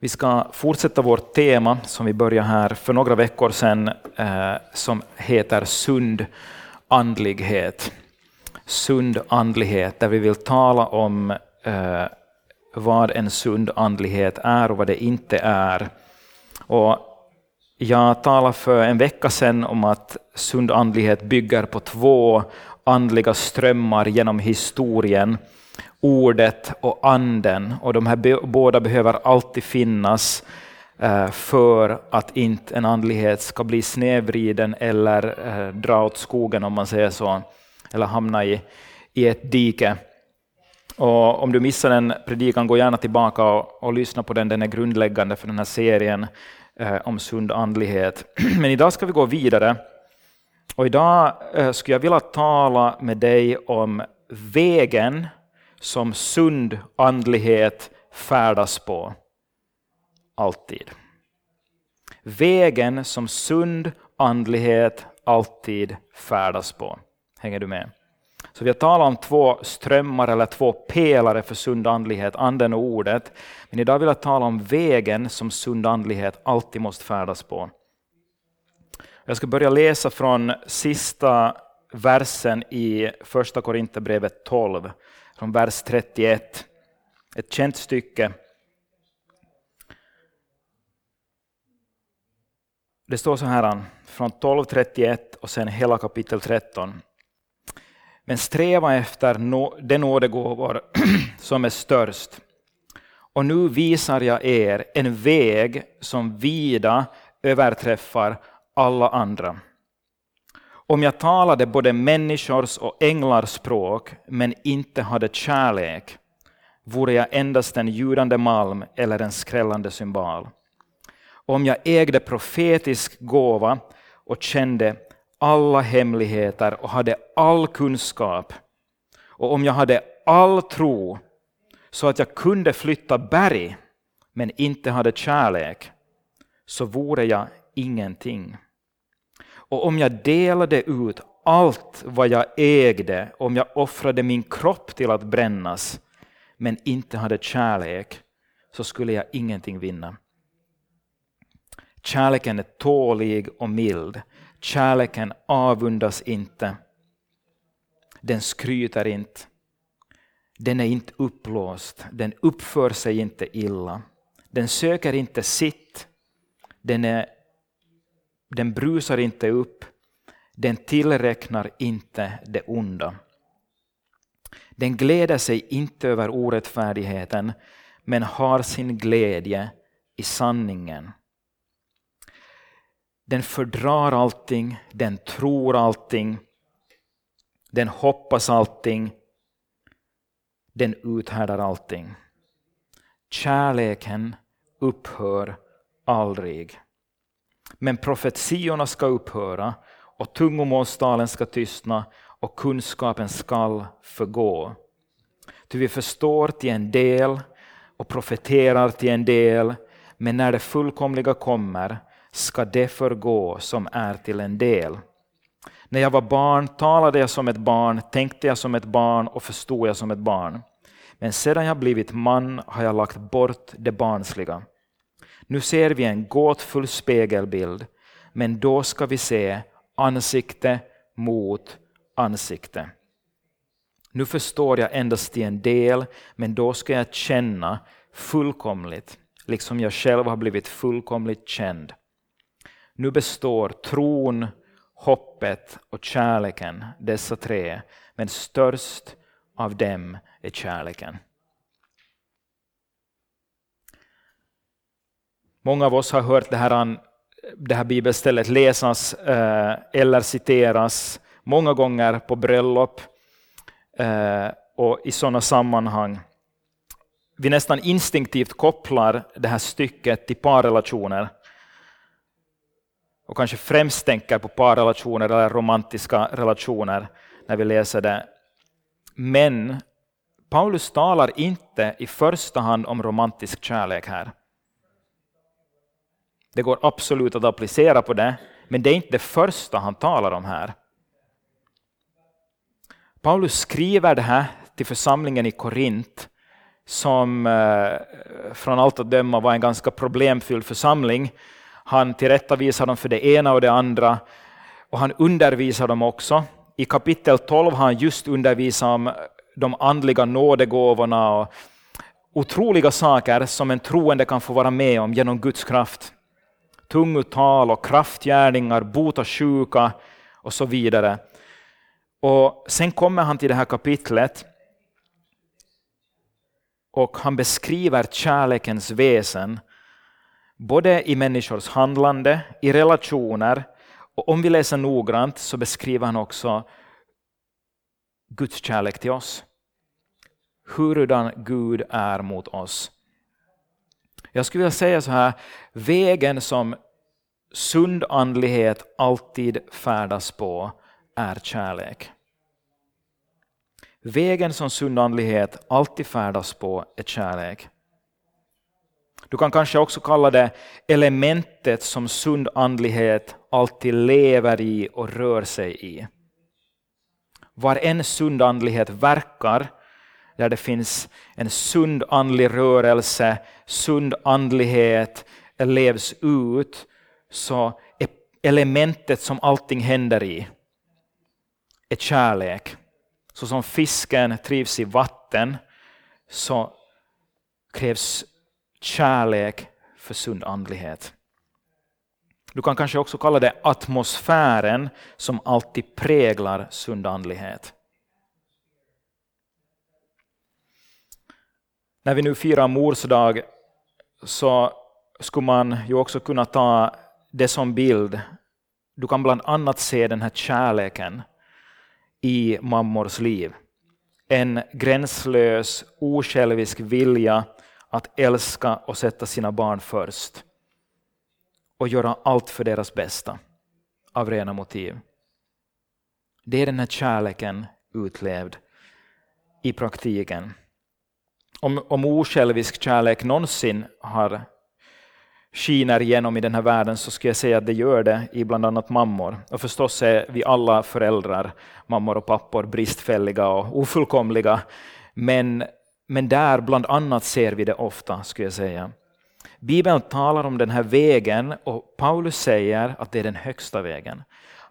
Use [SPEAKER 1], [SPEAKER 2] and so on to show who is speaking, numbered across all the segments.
[SPEAKER 1] Vi ska fortsätta vårt tema som vi började här för några veckor sedan eh, som heter sund andlighet. Sund andlighet, där vi vill tala om eh, vad en sund andlighet är och vad det inte är. Och jag talade för en vecka sedan om att sund andlighet bygger på två andliga strömmar genom historien ordet och anden. Och de här båda behöver alltid finnas eh, för att inte en andlighet ska bli snedvriden eller eh, dra åt skogen om man säger så, eller hamna i, i ett dike. Och om du missar den predikan, gå gärna tillbaka och, och lyssna på den, den är grundläggande för den här serien eh, om sund andlighet. Men idag ska vi gå vidare. Och idag eh, skulle jag vilja tala med dig om vägen som sund andlighet färdas på. Alltid. Vägen som sund andlighet alltid färdas på. Hänger du med? Så vi har talat om två strömmar eller två pelare för sund andlighet, anden och ordet. Men idag vill jag tala om vägen som sund andlighet alltid måste färdas på. Jag ska börja läsa från sista versen i första Korinthierbrevet 12 från vers 31. Ett känt stycke. Det står så här från 12.31 och sen hela kapitel 13. Men sträva efter den nådegåvor som är störst. Och nu visar jag er en väg som vida överträffar alla andra. Om jag talade både människors och änglars språk men inte hade kärlek vore jag endast en ljudande malm eller en skrällande symbol. Om jag ägde profetisk gåva och kände alla hemligheter och hade all kunskap och om jag hade all tro så att jag kunde flytta berg men inte hade kärlek så vore jag ingenting. Och om jag delade ut allt vad jag ägde, om jag offrade min kropp till att brännas, men inte hade kärlek, så skulle jag ingenting vinna. Kärleken är tålig och mild. Kärleken avundas inte. Den skryter inte. Den är inte upplåst. Den uppför sig inte illa. Den söker inte sitt. Den är den brusar inte upp, den tillräknar inte det onda. Den gläder sig inte över orättfärdigheten, men har sin glädje i sanningen. Den fördrar allting, den tror allting, den hoppas allting, den uthärdar allting. Kärleken upphör aldrig. Men profetiorna ska upphöra och tungomålstalen ska tystna och kunskapen skall förgå. Ty vi förstår till en del och profeterar till en del, men när det fullkomliga kommer ska det förgå som är till en del. När jag var barn talade jag som ett barn, tänkte jag som ett barn och förstod jag som ett barn. Men sedan jag blivit man har jag lagt bort det barnsliga. Nu ser vi en gåtfull spegelbild, men då ska vi se ansikte mot ansikte. Nu förstår jag endast till en del, men då ska jag känna fullkomligt, liksom jag själv har blivit fullkomligt känd. Nu består tron, hoppet och kärleken, dessa tre, men störst av dem är kärleken. Många av oss har hört det här, det här bibelstället läsas eh, eller citeras många gånger på bröllop eh, och i sådana sammanhang. Vi nästan instinktivt kopplar det här stycket till parrelationer och kanske främst tänker på parrelationer eller romantiska relationer när vi läser det. Men Paulus talar inte i första hand om romantisk kärlek här. Det går absolut att applicera på det, men det är inte det första han talar om här. Paulus skriver det här till församlingen i Korint som eh, från allt att döma var en ganska problemfylld församling. Han tillrättavisar dem för det ena och det andra och han undervisar dem också. I kapitel 12 har han just undervisat om de andliga nådegåvorna och otroliga saker som en troende kan få vara med om genom Guds kraft. Tungotal och kraftgärningar, bota sjuka och så vidare. Och Sen kommer han till det här kapitlet och han beskriver kärlekens väsen, både i människors handlande, i relationer, och om vi läser noggrant så beskriver han också Guds kärlek till oss. Hurudan Gud är mot oss. Jag skulle vilja säga så här, vägen som sund andlighet alltid färdas på är kärlek. Vägen som sund andlighet alltid färdas på är kärlek. Du kan kanske också kalla det elementet som sund andlighet alltid lever i och rör sig i. Var en sund andlighet verkar, där det finns en sund andlig rörelse, sund andlighet levs ut, så är elementet som allting händer i är kärlek. Så som fisken trivs i vatten så krävs kärlek för sund andlighet. Du kan kanske också kalla det atmosfären som alltid präglar sund andlighet. När vi nu firar mors dag så skulle man ju också kunna ta det som bild. Du kan bland annat se den här kärleken i mammors liv. En gränslös, osjälvisk vilja att älska och sätta sina barn först och göra allt för deras bästa av rena motiv. Det är den här kärleken utlevd i praktiken. Om, om osjälvisk kärlek någonsin har skiner igenom i den här världen så skulle jag säga att det gör det i bland annat mammor. Och förstås är vi alla föräldrar, mammor och pappor, bristfälliga och ofullkomliga. Men, men där bland annat ser vi det ofta, skulle jag säga. Bibeln talar om den här vägen och Paulus säger att det är den högsta vägen.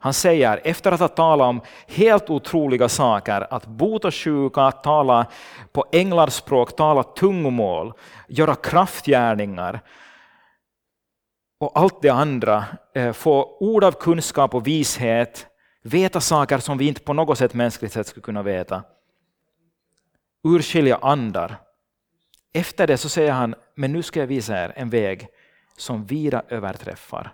[SPEAKER 1] Han säger, efter att ha talat om helt otroliga saker, att bota sjuka, att tala på änglarspråk, tala tungomål, göra kraftgärningar, och allt det andra, eh, få ord av kunskap och vishet, veta saker som vi inte på något sätt mänskligt sätt skulle kunna veta. Urskilja andar. Efter det så säger han, men nu ska jag visa er en väg som vida överträffar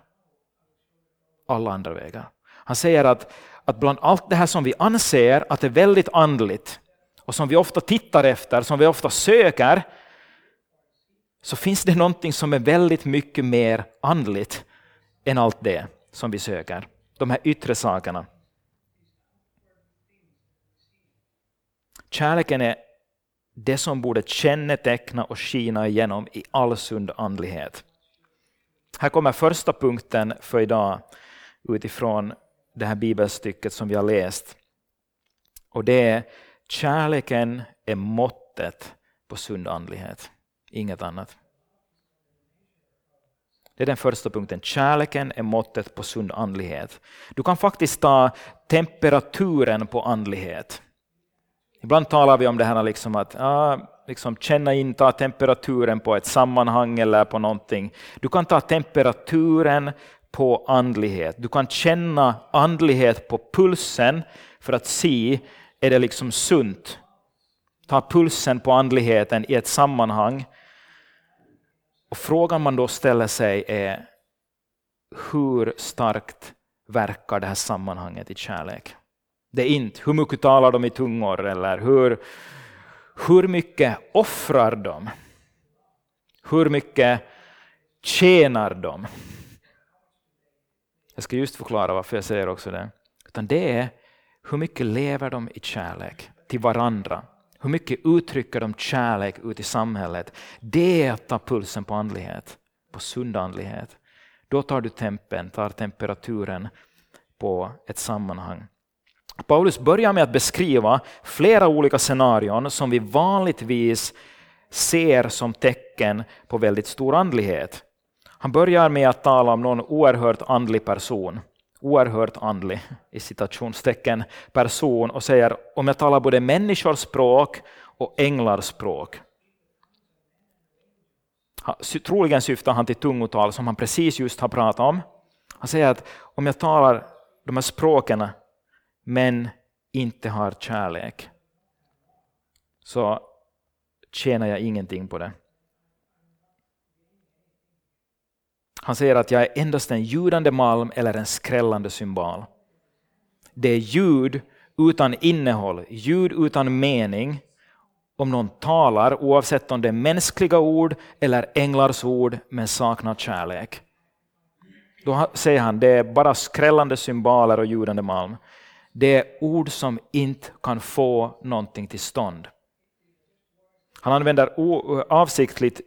[SPEAKER 1] alla andra vägar. Han säger att, att bland allt det här som vi anser att är väldigt andligt och som vi ofta tittar efter, som vi ofta söker, så finns det någonting som är väldigt mycket mer andligt än allt det som vi söker. De här yttre sakerna. Kärleken är det som borde känneteckna och skina igenom i all sund andlighet. Här kommer första punkten för idag utifrån det här bibelstycket som vi har läst. Och det är kärleken är måttet på sund andlighet. Inget annat. Det är den första punkten. Kärleken är måttet på sund andlighet. Du kan faktiskt ta temperaturen på andlighet. Ibland talar vi om det här liksom att ja, liksom känna in, ta temperaturen på ett sammanhang eller på någonting. Du kan ta temperaturen på andlighet. Du kan känna andlighet på pulsen för att se, är det liksom sunt? Ta pulsen på andligheten i ett sammanhang och frågan man då ställer sig är hur starkt verkar det här sammanhanget i kärlek? Det är inte hur mycket talar de i tungor eller hur, hur mycket offrar de? Hur mycket tjänar de? Jag ska just förklara varför jag säger också det. Utan det är hur mycket lever de i kärlek till varandra hur mycket uttrycker de kärlek ut i samhället? Det är att ta pulsen på andlighet, på sund andlighet. Då tar du tempen, tar temperaturen på ett sammanhang. Paulus börjar med att beskriva flera olika scenarion som vi vanligtvis ser som tecken på väldigt stor andlighet. Han börjar med att tala om någon oerhört andlig person, oerhört andlig i citationstecken person och säger om jag talar både människors språk och änglars språk. Troligen syftar han till tungotal som han precis just har pratat om. Han säger att om jag talar de här språken men inte har kärlek så tjänar jag ingenting på det. Han säger att jag är endast en ljudande malm eller en skrällande symbol. Det är ljud utan innehåll, ljud utan mening. Om någon talar, oavsett om det är mänskliga ord eller änglars ord, men saknar kärlek. Då säger han det är bara skrällande symboler och ljudande malm. Det är ord som inte kan få någonting till stånd. Han använder avsiktligt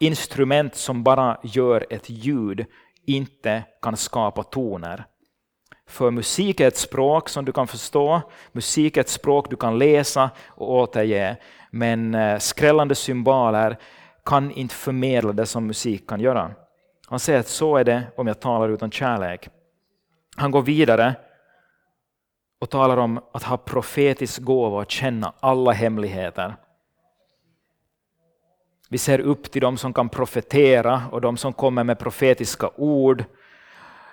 [SPEAKER 1] instrument som bara gör ett ljud, inte kan skapa toner. För musik är ett språk som du kan förstå, musik är ett språk du kan läsa och återge, men eh, skrällande symboler kan inte förmedla det som musik kan göra. Han säger att så är det om jag talar utan kärlek. Han går vidare och talar om att ha profetisk gåva och känna alla hemligheter. Vi ser upp till de som kan profetera och de som kommer med profetiska ord.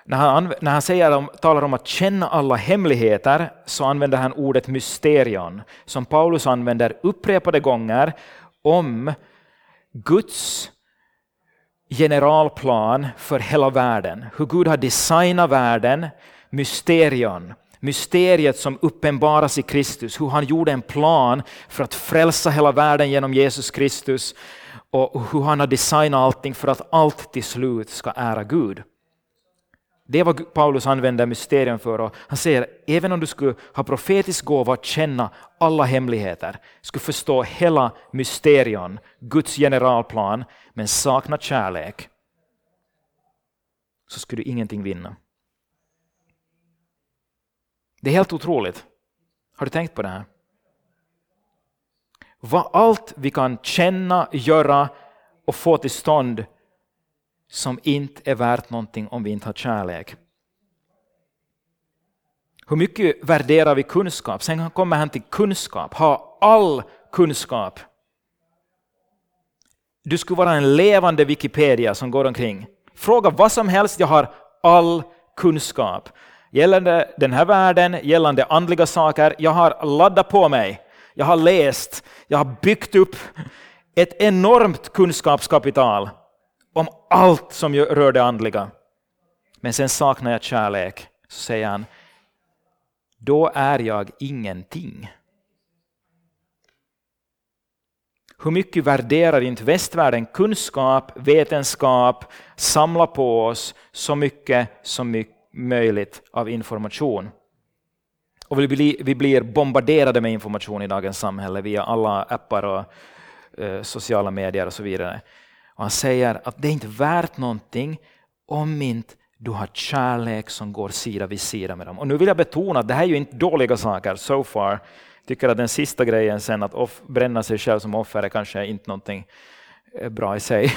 [SPEAKER 1] När han, när han säger talar om att känna alla hemligheter så använder han ordet mysterion som Paulus använder upprepade gånger om Guds generalplan för hela världen. Hur Gud har designat världen, mysterion. Mysteriet som uppenbaras i Kristus, hur han gjorde en plan för att frälsa hela världen genom Jesus Kristus och hur han har designat allting för att allt till slut ska ära Gud. Det är vad Paulus använder mysterium för. Och han säger även om du skulle ha profetisk gåva att känna alla hemligheter, skulle förstå hela mysterion, Guds generalplan, men sakna kärlek, så skulle du ingenting vinna. Det är helt otroligt. Har du tänkt på det här? Vad allt vi kan känna, göra och få till stånd som inte är värt någonting om vi inte har kärlek. Hur mycket värderar vi kunskap? Sen kommer han till kunskap, ha all kunskap. Du skulle vara en levande Wikipedia som går omkring. Fråga vad som helst, jag har all kunskap. Gällande den här världen, gällande andliga saker, jag har laddat på mig. Jag har läst, jag har byggt upp ett enormt kunskapskapital om allt som rör det andliga. Men sen saknar jag kärlek. Så säger han, då är jag ingenting. Hur mycket värderar inte västvärlden kunskap, vetenskap, samla på oss så mycket som möjligt av information? Och vi blir, vi blir bombarderade med information i dagens samhälle via alla appar och eh, sociala medier och så vidare. Och han säger att det är inte värt någonting om inte du har kärlek som går sida vid sida med dem. Och nu vill jag betona att det här är ju inte dåliga saker so far. Jag tycker att den sista grejen sen att off, bränna sig själv som offer är kanske inte någonting eh, bra i sig.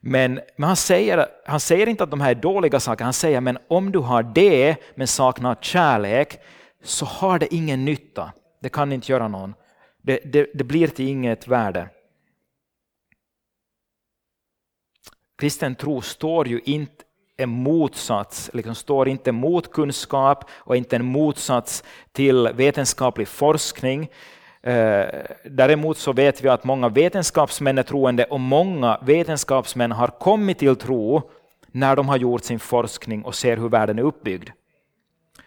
[SPEAKER 1] Men, men han, säger, han säger inte att de här är dåliga saker, han säger men om du har det men saknar kärlek så har det ingen nytta. Det kan inte göra någon. Det, det, det blir till inget värde. Kristen tro står ju inte en motsats, liksom står inte mot kunskap och inte en motsats till vetenskaplig forskning. Eh, däremot så vet vi att många vetenskapsmän är troende och många vetenskapsmän har kommit till tro när de har gjort sin forskning och ser hur världen är uppbyggd.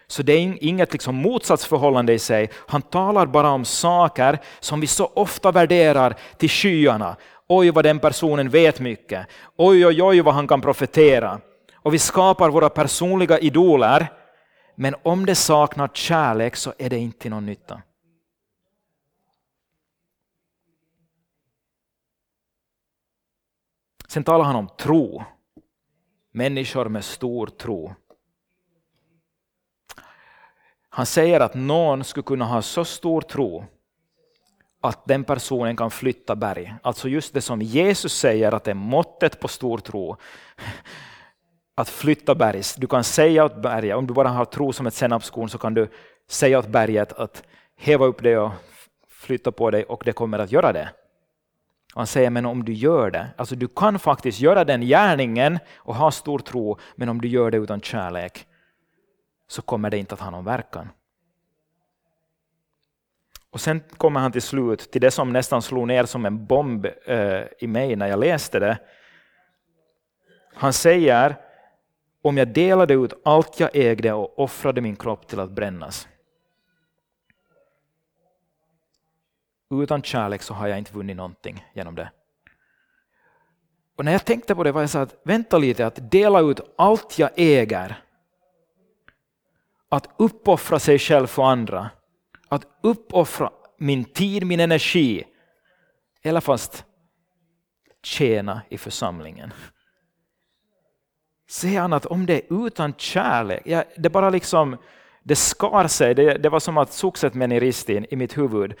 [SPEAKER 1] Så det är inget liksom motsatsförhållande i sig. Han talar bara om saker som vi så ofta värderar till skyarna. Oj vad den personen vet mycket. Oj oj oj vad han kan profetera. Och vi skapar våra personliga idoler. Men om det saknar kärlek så är det inte till någon nytta. Sen talar han om tro. Människor med stor tro. Han säger att någon skulle kunna ha så stor tro att den personen kan flytta berg. Alltså just det som Jesus säger att är måttet på stor tro. Att flytta berg. Du kan säga åt berget, om du bara har tro som ett senapskorn så kan du säga åt berget att häva upp det och flytta på dig och det kommer att göra det. Och han säger, men om du gör det, alltså du kan faktiskt göra den gärningen och ha stor tro, men om du gör det utan kärlek så kommer det inte att ha någon verkan. Och sen kommer han till slut till det som nästan slog ner som en bomb eh, i mig när jag läste det. Han säger, om jag delade ut allt jag ägde och offrade min kropp till att brännas. Utan kärlek så har jag inte vunnit någonting genom det. Och när jag tänkte på det var jag så att vänta lite, att dela ut allt jag äger. Att uppoffra sig själv för andra. Att uppoffra min tid, min energi. Eller fast tjäna i församlingen. Säger han att om det är utan kärlek, ja, det bara liksom det skar sig, det, det var som att suxet med i ristin i mitt huvud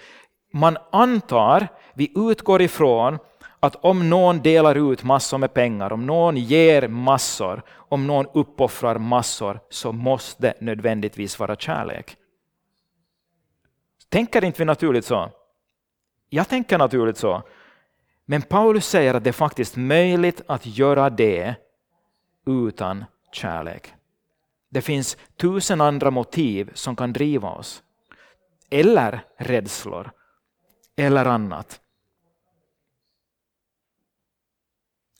[SPEAKER 1] man antar, vi utgår ifrån att om någon delar ut massor med pengar, om någon ger massor, om någon uppoffrar massor, så måste det nödvändigtvis vara kärlek. Tänker inte vi naturligt så? Jag tänker naturligt så. Men Paulus säger att det är faktiskt möjligt att göra det utan kärlek. Det finns tusen andra motiv som kan driva oss. Eller rädslor eller annat.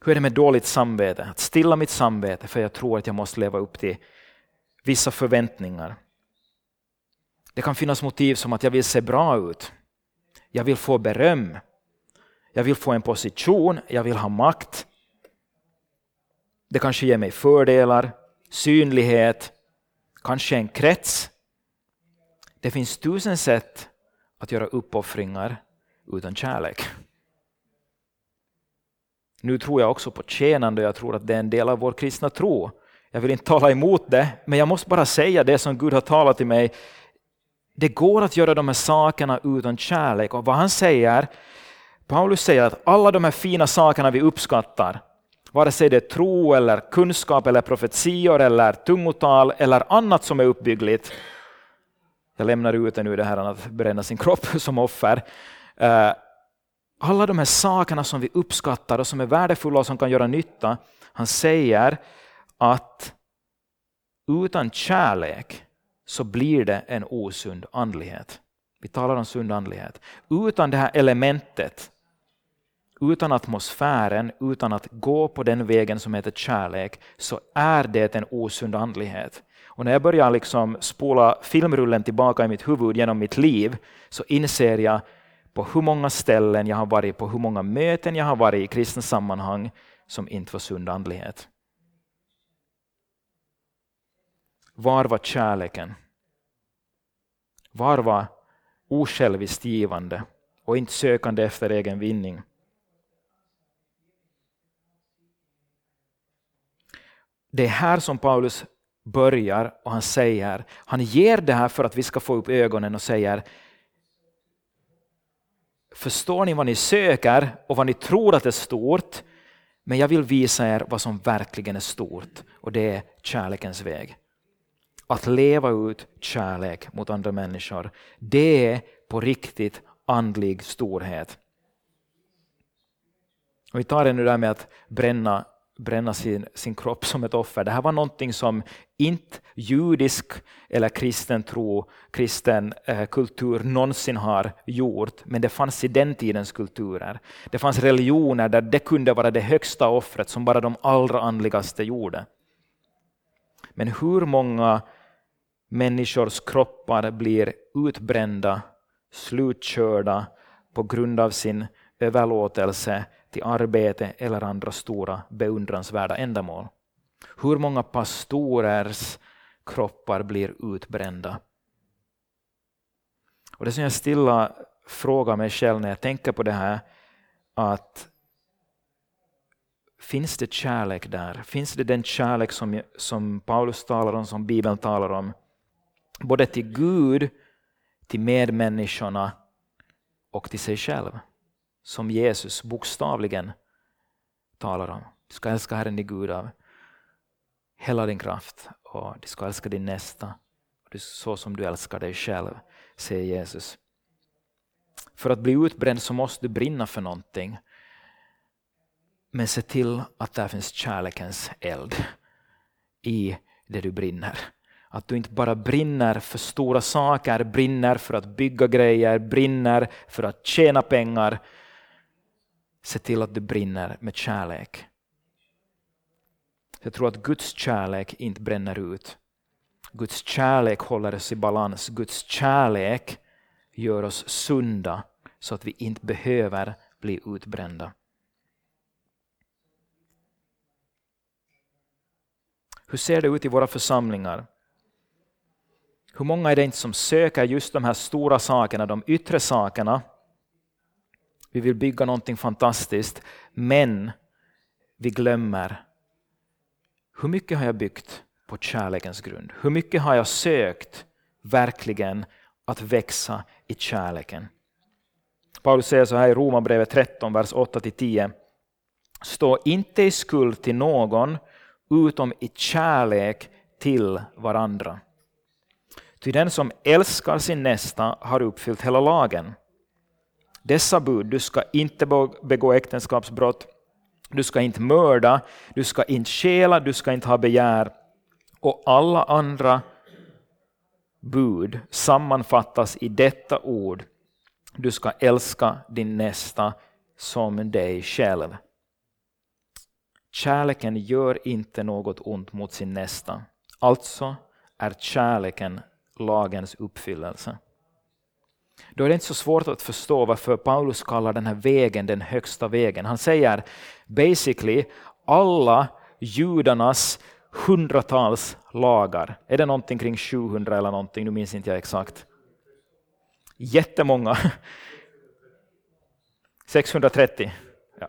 [SPEAKER 1] Hur är det med dåligt samvete? Att stilla mitt samvete för jag tror att jag måste leva upp till vissa förväntningar. Det kan finnas motiv som att jag vill se bra ut. Jag vill få beröm. Jag vill få en position, jag vill ha makt. Det kanske ger mig fördelar, synlighet, kanske en krets. Det finns tusen sätt att göra uppoffringar utan kärlek. Nu tror jag också på tjänande och jag tror att det är en del av vår kristna tro. Jag vill inte tala emot det, men jag måste bara säga det som Gud har talat till mig. Det går att göra de här sakerna utan kärlek och vad han säger, Paulus säger att alla de här fina sakerna vi uppskattar, vare sig det är tro eller kunskap eller profetior eller tungotal eller annat som är uppbyggligt. Jag lämnar ut det nu det här att bränna sin kropp som offer. Eh, alla de här sakerna som vi uppskattar och som är värdefulla och som kan göra nytta. Han säger att utan kärlek så blir det en osund andlighet. Vi talar om sund andlighet. Utan det här elementet, utan atmosfären, utan att gå på den vägen som heter kärlek, så är det en osund andlighet. Och när jag börjar liksom spola filmrullen tillbaka i mitt huvud genom mitt liv, så inser jag på hur många ställen jag har varit, på hur många möten jag har varit i kristna sammanhang som inte var sund andlighet. Var var kärleken? Var var osjälviskt givande och inte sökande efter egen vinning? Det är här som Paulus börjar och han säger, han ger det här för att vi ska få upp ögonen och säger Förstår ni vad ni söker och vad ni tror att är stort? Men jag vill visa er vad som verkligen är stort och det är kärlekens väg. Att leva ut kärlek mot andra människor, det är på riktigt andlig storhet. Och vi tar det nu där med att bränna bränna sin, sin kropp som ett offer. Det här var någonting som inte judisk eller kristen tro, kristen eh, kultur någonsin har gjort, men det fanns i den tidens kulturer. Det fanns religioner där det kunde vara det högsta offret som bara de allra andligaste gjorde. Men hur många människors kroppar blir utbrända, slutkörda på grund av sin överlåtelse till arbete eller andra stora beundransvärda ändamål. Hur många pastorers kroppar blir utbrända? Och det som jag stilla frågar mig själv när jag tänker på det här, att finns det kärlek där? Finns det den kärlek som, som Paulus talar om, som Bibeln talar om? Både till Gud, till medmänniskorna och till sig själv. Som Jesus bokstavligen talar om. Du ska älska Herren din Gud av hela din kraft och du ska älska din nästa så som du älskar dig själv, säger Jesus. För att bli utbränd så måste du brinna för någonting. Men se till att där finns kärlekens eld i det du brinner. Att du inte bara brinner för stora saker, brinner för att bygga grejer, brinner för att tjäna pengar. Se till att du brinner med kärlek. Jag tror att Guds kärlek inte bränner ut. Guds kärlek håller oss i balans. Guds kärlek gör oss sunda så att vi inte behöver bli utbrända. Hur ser det ut i våra församlingar? Hur många är det inte som söker just de här stora sakerna, de yttre sakerna? Vi vill bygga någonting fantastiskt, men vi glömmer hur mycket har jag byggt på kärlekens grund? Hur mycket har jag sökt verkligen att växa i kärleken? Paulus säger så här i Romarbrevet 13, vers 8-10. Stå inte i skuld till någon utom i kärlek till varandra. Ty den som älskar sin nästa har uppfyllt hela lagen. Dessa bud, du ska inte begå äktenskapsbrott, du ska inte mörda, du ska inte stjäla, du ska inte ha begär. Och alla andra bud sammanfattas i detta ord. Du ska älska din nästa som dig själv. Kärleken gör inte något ont mot sin nästa. Alltså är kärleken lagens uppfyllelse. Då är det inte så svårt att förstå varför Paulus kallar den här vägen den högsta vägen. Han säger basically alla judarnas hundratals lagar. Är det någonting kring 700 eller någonting? Nu minns inte jag exakt. Jättemånga. 630. Ja,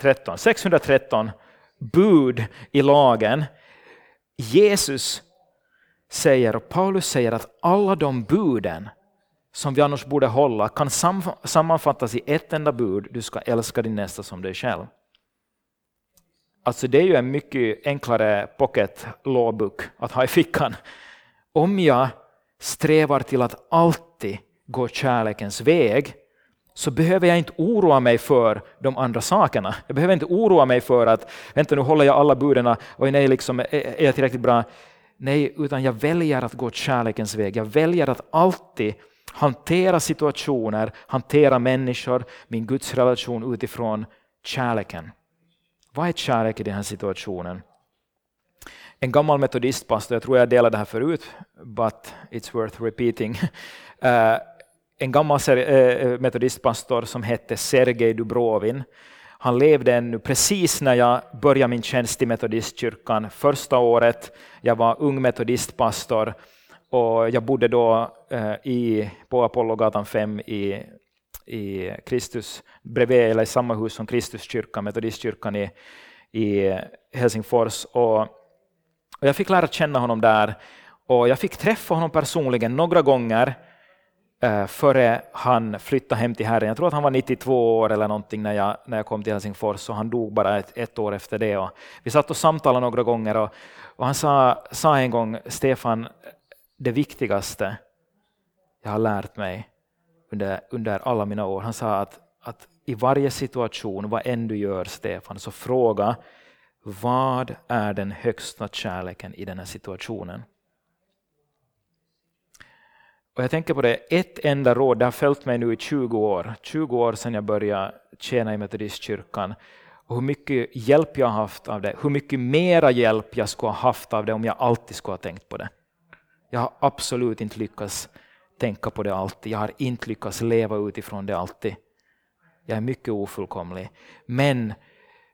[SPEAKER 1] 13. 613 bud i lagen. Jesus säger, och Paulus säger att alla de buden som vi annars borde hålla kan sammanfattas i ett enda bud. Du ska älska din nästa som dig själv. Alltså det är ju en mycket enklare pocket lawbook att ha i fickan. Om jag strävar till att alltid gå kärlekens väg så behöver jag inte oroa mig för de andra sakerna. Jag behöver inte oroa mig för att vänta nu håller jag alla buden, och nej, liksom, är jag tillräckligt bra? Nej, utan jag väljer att gå kärlekens väg. Jag väljer att alltid hantera situationer, hantera människor, min Guds relation utifrån kärleken. Vad är kärlek i den här situationen? En gammal metodistpastor, jag tror jag delade det här förut, but it's worth repeating. Eh, en gammal eh, eh, metodistpastor som hette Sergej Dubrovin. Han levde ännu precis när jag började min tjänst i metodistkyrkan. Första året, jag var ung metodistpastor och jag bodde då eh, i, på Apollogatan 5 i i Kristus, bredvid eller i samma hus som Kristuskyrkan, metodistkyrkan i, i Helsingfors. Och, och jag fick lära känna honom där och jag fick träffa honom personligen några gånger eh, före han flyttade hem till Herren. Jag tror att han var 92 år eller någonting när jag, när jag kom till Helsingfors och han dog bara ett, ett år efter det. Och vi satt och samtalade några gånger och, och han sa, sa en gång, Stefan, det viktigaste jag har lärt mig under, under alla mina år. Han sa att, att i varje situation, vad än du gör Stefan, så fråga vad är den högsta kärleken i den här situationen? Och jag tänker på det, ett enda råd, det har följt mig nu i 20 år, 20 år sedan jag började tjäna i Metodistkyrkan, och hur mycket hjälp jag har haft av det, hur mycket mera hjälp jag skulle ha haft av det om jag alltid skulle ha tänkt på det. Jag har absolut inte lyckats tänka på det alltid. Jag har inte lyckats leva utifrån det alltid. Jag är mycket ofullkomlig. Men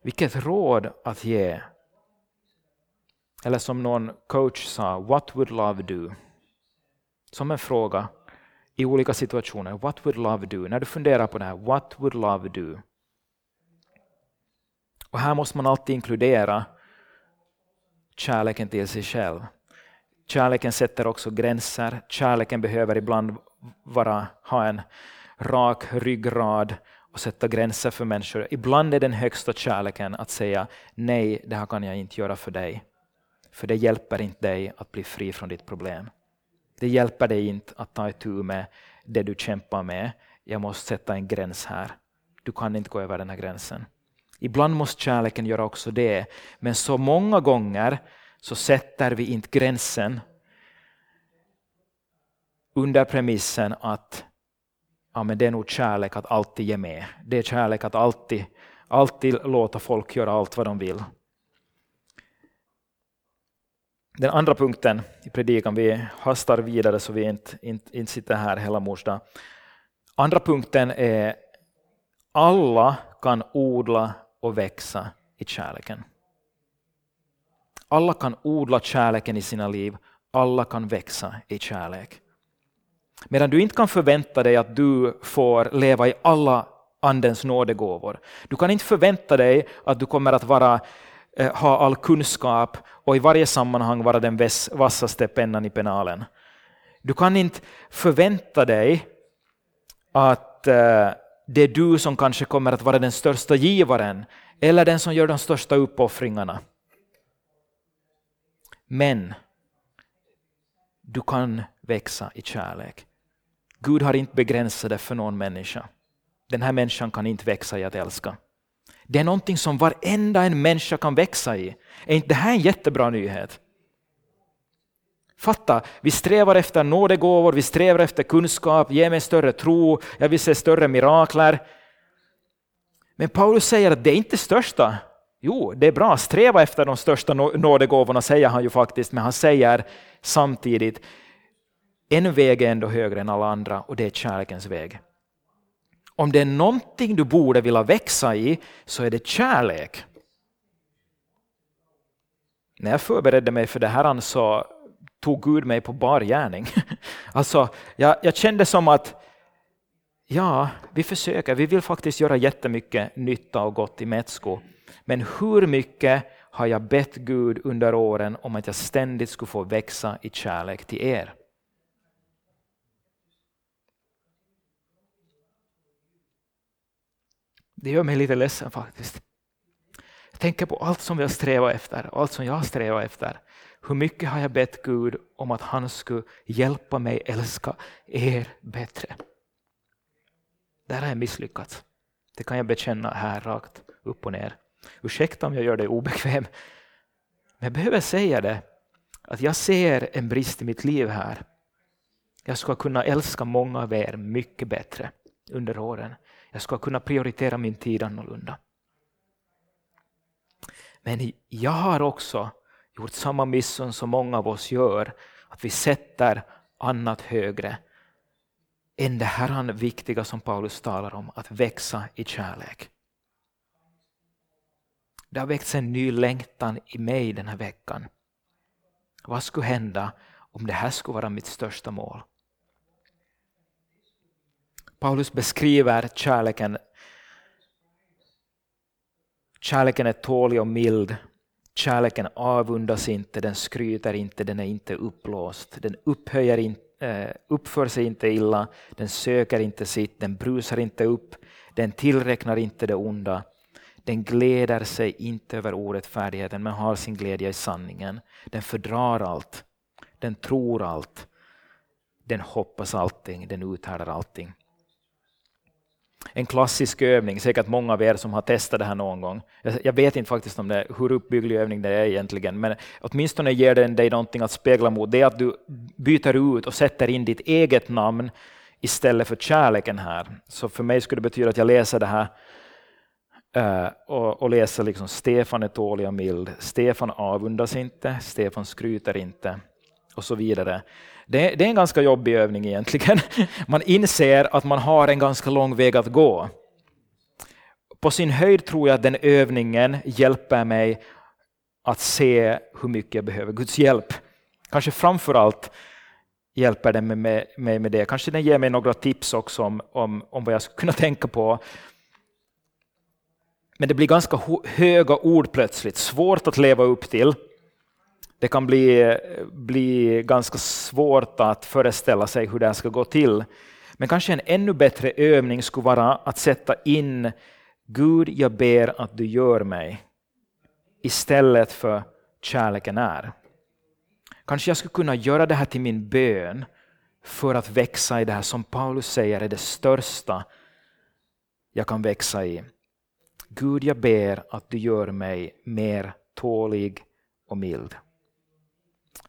[SPEAKER 1] vilket råd att ge. Eller som någon coach sa, what would love do? Som en fråga i olika situationer. What would love do? När du funderar på det här, what would love do? Och här måste man alltid inkludera kärleken till sig själv. Kärleken sätter också gränser. Kärleken behöver ibland vara, ha en, rak ryggrad och sätta gränser för människor. Ibland är den högsta kärleken att säga nej, det här kan jag inte göra för dig. För det hjälper inte dig att bli fri från ditt problem. Det hjälper dig inte att ta itu med det du kämpar med. Jag måste sätta en gräns här. Du kan inte gå över den här gränsen. Ibland måste kärleken göra också det, men så många gånger så sätter vi inte gränsen under premissen att ja, men det är nog kärlek att alltid ge med. Det är kärlek att alltid, alltid låta folk göra allt vad de vill. Den andra punkten i predikan, vi hastar vidare så vi inte, inte, inte sitter här hela mors dag. Andra punkten är alla kan odla och växa i kärleken. Alla kan odla kärleken i sina liv, alla kan växa i kärlek. Medan du inte kan förvänta dig att du får leva i alla Andens nådegåvor. Du kan inte förvänta dig att du kommer att vara, eh, ha all kunskap och i varje sammanhang vara den vassaste pennan i penalen. Du kan inte förvänta dig att eh, det är du som kanske kommer att vara den största givaren eller den som gör de största uppoffringarna. Men du kan växa i kärlek. Gud har inte begränsat det för någon människa. Den här människan kan inte växa i att älska. Det är någonting som varenda en människa kan växa i. Är inte det här en jättebra nyhet? Fatta, vi strävar efter nådegåvor, vi strävar efter kunskap, ge mig större tro, jag vill se större mirakler. Men Paulus säger att det är inte största. Jo, det är bra, sträva efter de största nådegåvorna säger han ju faktiskt, men han säger samtidigt en väg är ändå högre än alla andra och det är kärlekens väg. Om det är någonting du borde vilja växa i så är det kärlek. När jag förberedde mig för det här så tog Gud mig på bar gärning. Alltså, jag, jag kände som att ja, vi försöker, vi vill faktiskt göra jättemycket nytta och gott i Metsko. Men hur mycket har jag bett Gud under åren om att jag ständigt skulle få växa i kärlek till er? Det gör mig lite ledsen faktiskt. Jag tänker på allt som jag strävar efter, allt som jag har strävat efter. Hur mycket har jag bett Gud om att han skulle hjälpa mig älska er bättre? Där har jag misslyckats. Det kan jag bekänna här rakt upp och ner. Ursäkta om jag gör dig obekväm. Men jag behöver säga det, att jag ser en brist i mitt liv här. Jag ska kunna älska många av er mycket bättre under åren. Jag ska kunna prioritera min tid annorlunda. Men jag har också gjort samma miss som många av oss gör, att vi sätter annat högre än det här viktiga som Paulus talar om, att växa i kärlek. Det har väckts en ny längtan i mig den här veckan. Vad skulle hända om det här skulle vara mitt största mål? Paulus beskriver kärleken. Kärleken är tålig och mild. Kärleken avundas inte, den skryter inte, den är inte uppblåst. Den upphöjer in, eh, uppför sig inte illa, den söker inte sitt, den brusar inte upp, den tillräknar inte det onda. Den gläder sig inte över orättfärdigheten men har sin glädje i sanningen. Den fördrar allt, den tror allt, den hoppas allting, den uthärdar allting en klassisk övning, säkert många av er som har testat det här någon gång. Jag vet inte faktiskt om det, hur uppbygglig övning det är egentligen, men åtminstone ger den dig någonting att spegla mot. Det är att du byter ut och sätter in ditt eget namn istället för kärleken här. Så för mig skulle det betyda att jag läser det här uh, och, och, läser liksom Stefan är tålig och mild, Stefan avundas inte, Stefan skryter inte och så vidare. Det, det är en ganska jobbig övning egentligen. Man inser att man har en ganska lång väg att gå. På sin höjd tror jag att den övningen hjälper mig att se hur mycket jag behöver Guds hjälp. Kanske framför allt hjälper den mig med, med det. Kanske den ger mig några tips också om, om, om vad jag skulle kunna tänka på. Men det blir ganska höga ord plötsligt, svårt att leva upp till det kan bli, bli ganska svårt att föreställa sig hur det här ska gå till. Men kanske en ännu bättre övning skulle vara att sätta in Gud, jag ber att du gör mig istället för kärleken är. Kanske jag skulle kunna göra det här till min bön för att växa i det här som Paulus säger är det största jag kan växa i. Gud, jag ber att du gör mig mer tålig och mild.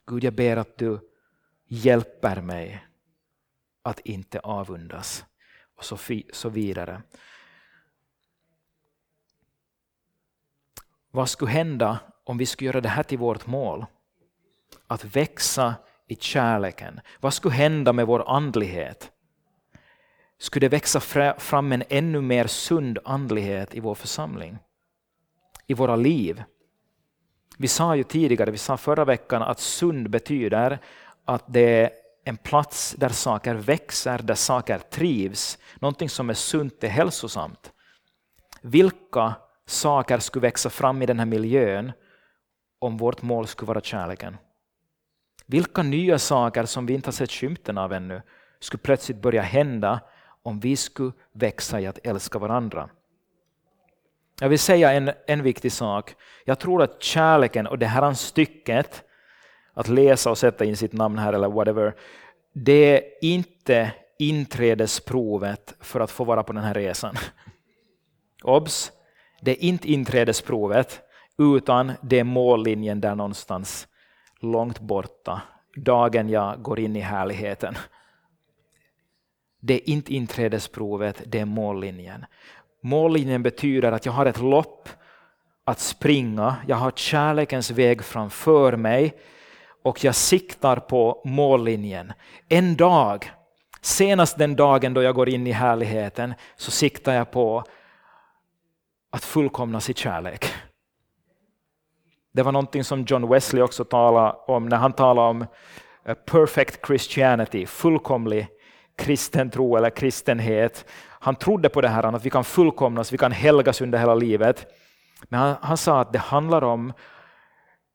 [SPEAKER 1] Gud, jag ber att du hjälper mig att inte avundas och så, så vidare. Vad skulle hända om vi skulle göra det här till vårt mål? Att växa i kärleken. Vad skulle hända med vår andlighet? Skulle det växa fram en ännu mer sund andlighet i vår församling? I våra liv? Vi sa ju tidigare, vi sa förra veckan att sund betyder att det är en plats där saker växer, där saker trivs. Någonting som är sunt är hälsosamt. Vilka saker skulle växa fram i den här miljön om vårt mål skulle vara kärleken? Vilka nya saker som vi inte har sett skymten av ännu skulle plötsligt börja hända om vi skulle växa i att älska varandra? Jag vill säga en, en viktig sak. Jag tror att kärleken och det här stycket, att läsa och sätta in sitt namn här eller whatever, det är inte inträdesprovet för att få vara på den här resan. Obs! Det är inte inträdesprovet, utan det är mållinjen där någonstans långt borta, dagen jag går in i härligheten. Det är inte inträdesprovet, det är mållinjen. Mållinjen betyder att jag har ett lopp att springa, jag har kärlekens väg framför mig och jag siktar på mållinjen. En dag, senast den dagen då jag går in i härligheten, så siktar jag på att fullkomnas i kärlek. Det var någonting som John Wesley också talade om när han talade om eh, perfect Christianity, fullkomlig kristen tro eller kristenhet. Han trodde på det här att vi kan fullkomnas, vi kan helgas under hela livet. Men han, han sa att det handlar om,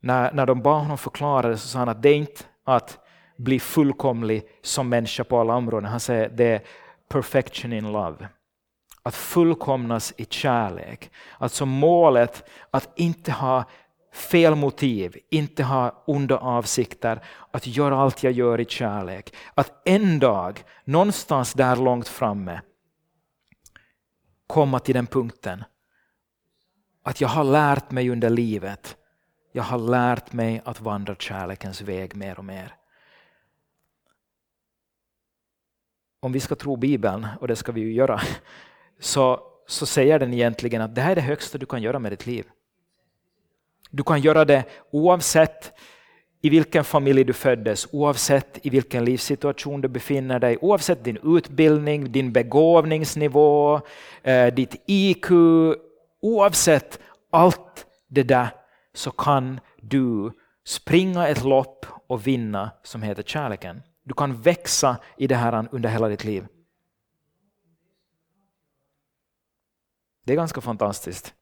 [SPEAKER 1] när, när de bad honom förklara det, så sa han att det är inte att bli fullkomlig som människa på alla områden. Han säger det är perfection in love. Att fullkomnas i kärlek. Alltså målet att inte ha fel motiv, inte ha onda avsikter, att göra allt jag gör i kärlek. Att en dag, någonstans där långt framme, komma till den punkten att jag har lärt mig under livet, jag har lärt mig att vandra kärlekens väg mer och mer. Om vi ska tro Bibeln, och det ska vi ju göra, så, så säger den egentligen att det här är det högsta du kan göra med ditt liv. Du kan göra det oavsett i vilken familj du föddes, oavsett i vilken livssituation du befinner dig, oavsett din utbildning, din begåvningsnivå, eh, ditt IQ, oavsett allt det där så kan du springa ett lopp och vinna som heter kärleken. Du kan växa i det här under hela ditt liv. Det är ganska fantastiskt.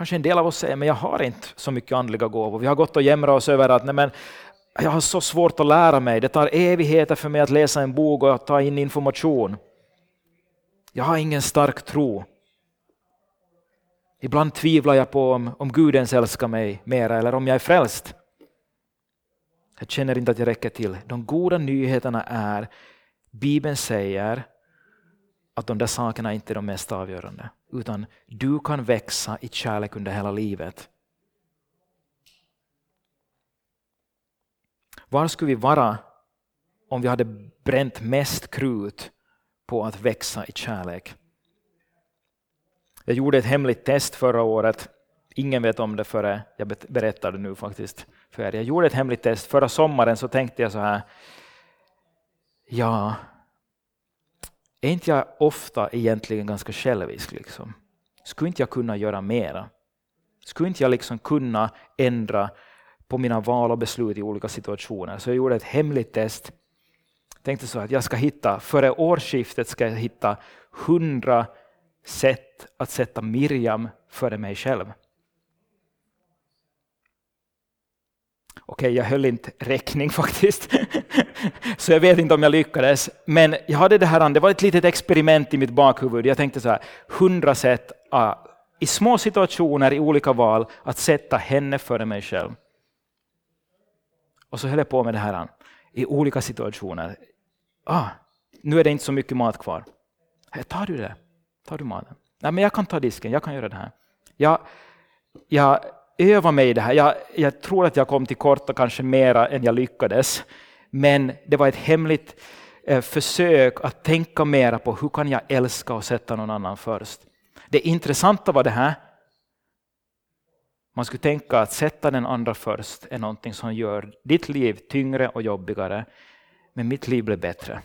[SPEAKER 1] Kanske en del av oss säger, men jag har inte så mycket andliga gåvor. Vi har gått och jämrat oss över att nej, men jag har så svårt att lära mig. Det tar evigheter för mig att läsa en bok och ta in information. Jag har ingen stark tro. Ibland tvivlar jag på om, om Gud ens älskar mig mera eller om jag är frälst. Jag känner inte att jag räcker till. De goda nyheterna är, Bibeln säger att de där sakerna inte är de mest avgörande. Utan du kan växa i kärlek under hela livet. Var skulle vi vara om vi hade bränt mest krut på att växa i kärlek? Jag gjorde ett hemligt test förra året. Ingen vet om det före jag berättade nu faktiskt för er. Jag gjorde ett hemligt test. Förra sommaren så tänkte jag så här. Ja, är inte jag ofta egentligen ganska självisk? Liksom? Skulle inte jag kunna göra mera? Skulle inte jag liksom kunna ändra på mina val och beslut i olika situationer? Så jag gjorde ett hemligt test. Tänkte så att jag ska hitta, före årsskiftet ska jag hitta hundra sätt att sätta Miriam före mig själv. Okej, jag höll inte räkning faktiskt, så jag vet inte om jag lyckades. Men jag hade det här, det var ett litet experiment i mitt bakhuvud. Jag tänkte så här, hundra sätt i små situationer, i olika val, att sätta henne före mig själv. Och så höll jag på med det här i olika situationer. Ah, nu är det inte så mycket mat kvar. Tar du det? Tar du maten? Nej, men jag kan ta disken, jag kan göra det här. Jag, jag Öva mig i det här. Jag, jag tror att jag kom till korta kanske mera än jag lyckades. Men det var ett hemligt eh, försök att tänka mera på hur kan jag älska och sätta någon annan först. Det intressanta var det här. Man skulle tänka att sätta den andra först är någonting som gör ditt liv tyngre och jobbigare. Men mitt liv blev bättre.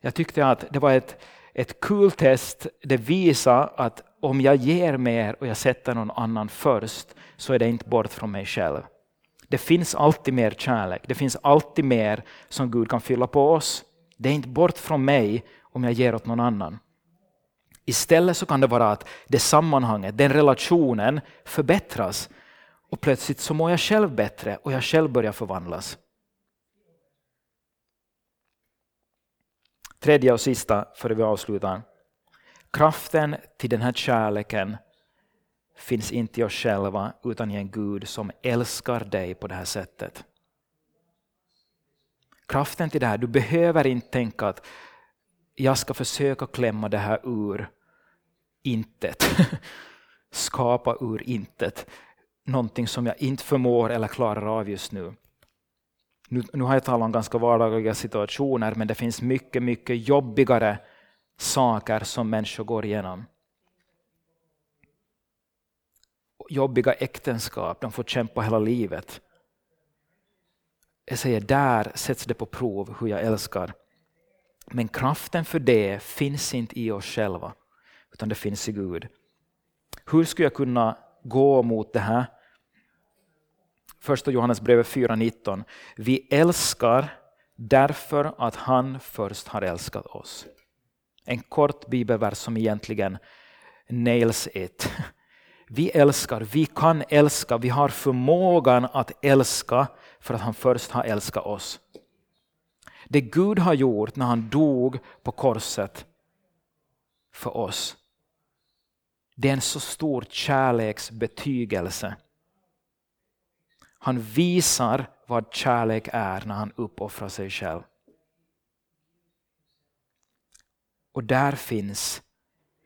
[SPEAKER 1] Jag tyckte att det var ett, ett kul test. Det visar att om jag ger mer och jag sätter någon annan först så är det inte bort från mig själv. Det finns alltid mer kärlek. Det finns alltid mer som Gud kan fylla på oss. Det är inte bort från mig om jag ger åt någon annan. Istället så kan det vara att det sammanhanget, den relationen förbättras och plötsligt så mår jag själv bättre och jag själv börjar förvandlas. Tredje och sista före vi avslutar. Kraften till den här kärleken finns inte i oss själva utan i en Gud som älskar dig på det här sättet. Kraften till det här, du behöver inte tänka att jag ska försöka klämma det här ur intet. Skapa ur intet. Någonting som jag inte förmår eller klarar av just nu. Nu, nu har jag talat om ganska vardagliga situationer, men det finns mycket, mycket jobbigare saker som människor går igenom. Jobbiga äktenskap, de får kämpa hela livet. Jag säger, där sätts det på prov hur jag älskar. Men kraften för det finns inte i oss själva, utan det finns i Gud. Hur skulle jag kunna gå mot det här? Första Johannesbrevet 4.19. Vi älskar därför att han först har älskat oss. En kort bibelvers som egentligen nails it. Vi älskar, vi kan älska, vi har förmågan att älska för att han först har älskat oss. Det Gud har gjort när han dog på korset för oss, det är en så stor kärleksbetygelse. Han visar vad kärlek är när han uppoffrar sig själv. Och där finns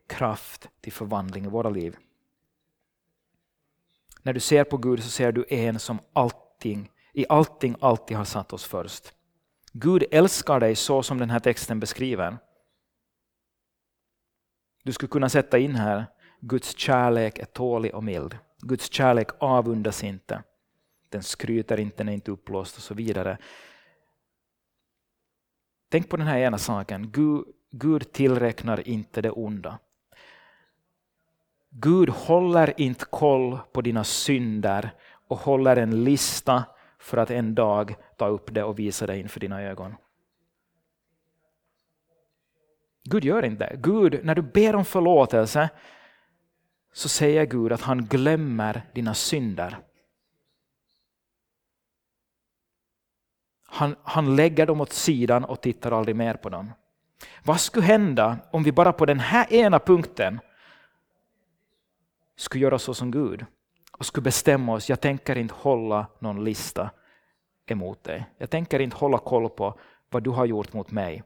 [SPEAKER 1] kraft till förvandling i våra liv. När du ser på Gud så ser du en som allting, i allting alltid har satt oss först. Gud älskar dig så som den här texten beskriver. Du skulle kunna sätta in här, Guds kärlek är tålig och mild. Guds kärlek avundas inte. Den skryter inte, den är inte uppblåst och så vidare. Tänk på den här ena saken. Gud, Gud tillräknar inte det onda. Gud håller inte koll på dina synder och håller en lista för att en dag ta upp det och visa det inför dina ögon. Gud gör inte det. Gud, när du ber om förlåtelse så säger Gud att han glömmer dina synder. Han, han lägger dem åt sidan och tittar aldrig mer på dem. Vad skulle hända om vi bara på den här ena punkten skulle göra så som Gud och skulle bestämma oss, jag tänker inte hålla någon lista emot dig. Jag tänker inte hålla koll på vad du har gjort mot mig.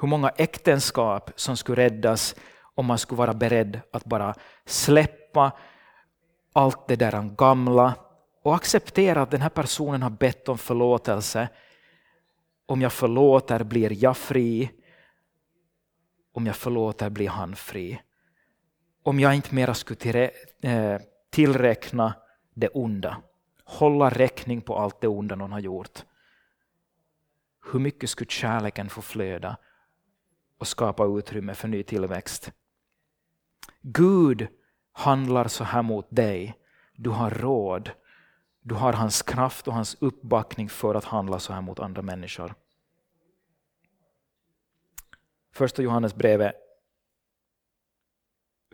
[SPEAKER 1] Hur många äktenskap som skulle räddas om man skulle vara beredd att bara släppa allt det där gamla och acceptera att den här personen har bett om förlåtelse. Om jag förlåter blir jag fri. Om jag förlåter blir han fri. Om jag inte mera skulle eh, tillräkna det onda, hålla räkning på allt det onda någon har gjort. Hur mycket skulle kärleken få flöda och skapa utrymme för ny tillväxt? Gud handlar så här mot dig. Du har råd du har hans kraft och hans uppbackning för att handla så här mot andra människor. Första Johannes brevet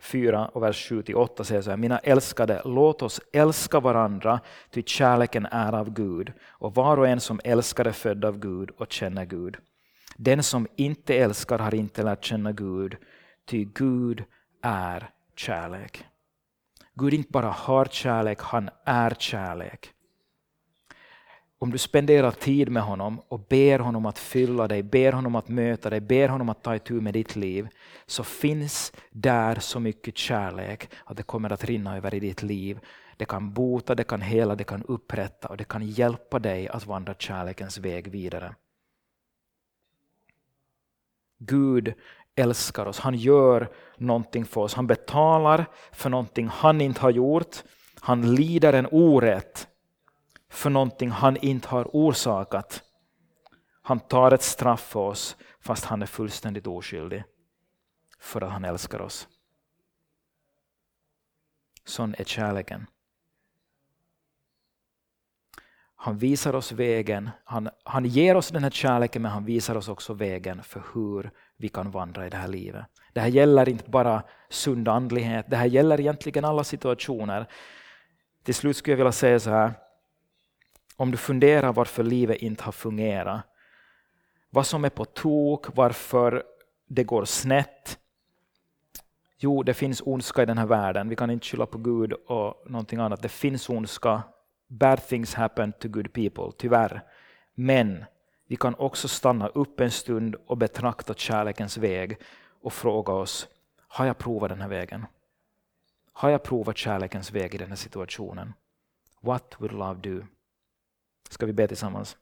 [SPEAKER 1] 4 och vers 7-8 säger så här, mina älskade, låt oss älska varandra, ty kärleken är av Gud, och var och en som älskar är född av Gud och känner Gud. Den som inte älskar har inte lärt känna Gud, ty Gud är kärlek. Gud inte bara har kärlek, han är kärlek. Om du spenderar tid med honom och ber honom att fylla dig, ber honom att möta dig, ber honom att ta itu med ditt liv, så finns där så mycket kärlek att det kommer att rinna över i ditt liv. Det kan bota, det kan hela, det kan upprätta och det kan hjälpa dig att vandra kärlekens väg vidare. Gud älskar oss, han gör någonting för oss, han betalar för någonting han inte har gjort, han lider en orätt för någonting han inte har orsakat. Han tar ett straff för oss fast han är fullständigt oskyldig för att han älskar oss. Sån är kärleken. Han visar oss vägen, han, han ger oss den här kärleken men han visar oss också vägen för hur vi kan vandra i det här livet. Det här gäller inte bara sund andlighet, det här gäller egentligen alla situationer. Till slut skulle jag vilja säga så här, om du funderar varför livet inte har fungerat, vad som är på tok, varför det går snett. Jo, det finns ondska i den här världen. Vi kan inte skylla på Gud och någonting annat. Det finns ondska. Bad things happen to good people, tyvärr. Men vi kan också stanna upp en stund och betrakta kärlekens väg och fråga oss, har jag provat den här vägen? Har jag provat kärlekens väg i den här situationen? What would love do? Ska vi be tillsammans?